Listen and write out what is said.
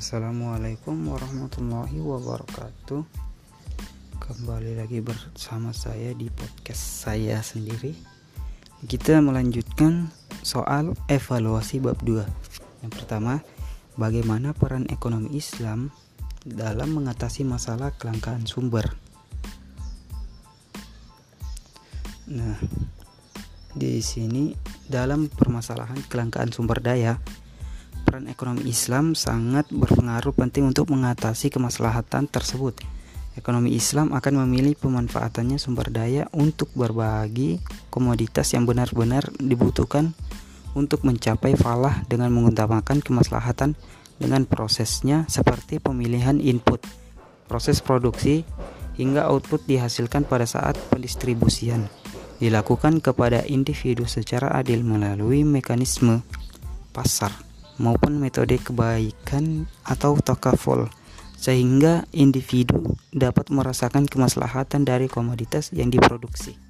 Assalamualaikum warahmatullahi wabarakatuh. Kembali lagi bersama saya di podcast saya sendiri. Kita melanjutkan soal evaluasi bab 2 Yang pertama Bagaimana peran ekonomi Islam dalam mengatasi masalah kelangkaan sumber? Nah di sini dalam permasalahan kelangkaan sumber daya peran ekonomi Islam sangat berpengaruh penting untuk mengatasi kemaslahatan tersebut. Ekonomi Islam akan memilih pemanfaatannya sumber daya untuk berbagi komoditas yang benar-benar dibutuhkan untuk mencapai falah dengan mengutamakan kemaslahatan dengan prosesnya seperti pemilihan input, proses produksi, hingga output dihasilkan pada saat pendistribusian dilakukan kepada individu secara adil melalui mekanisme pasar maupun metode kebaikan atau takaful sehingga individu dapat merasakan kemaslahatan dari komoditas yang diproduksi.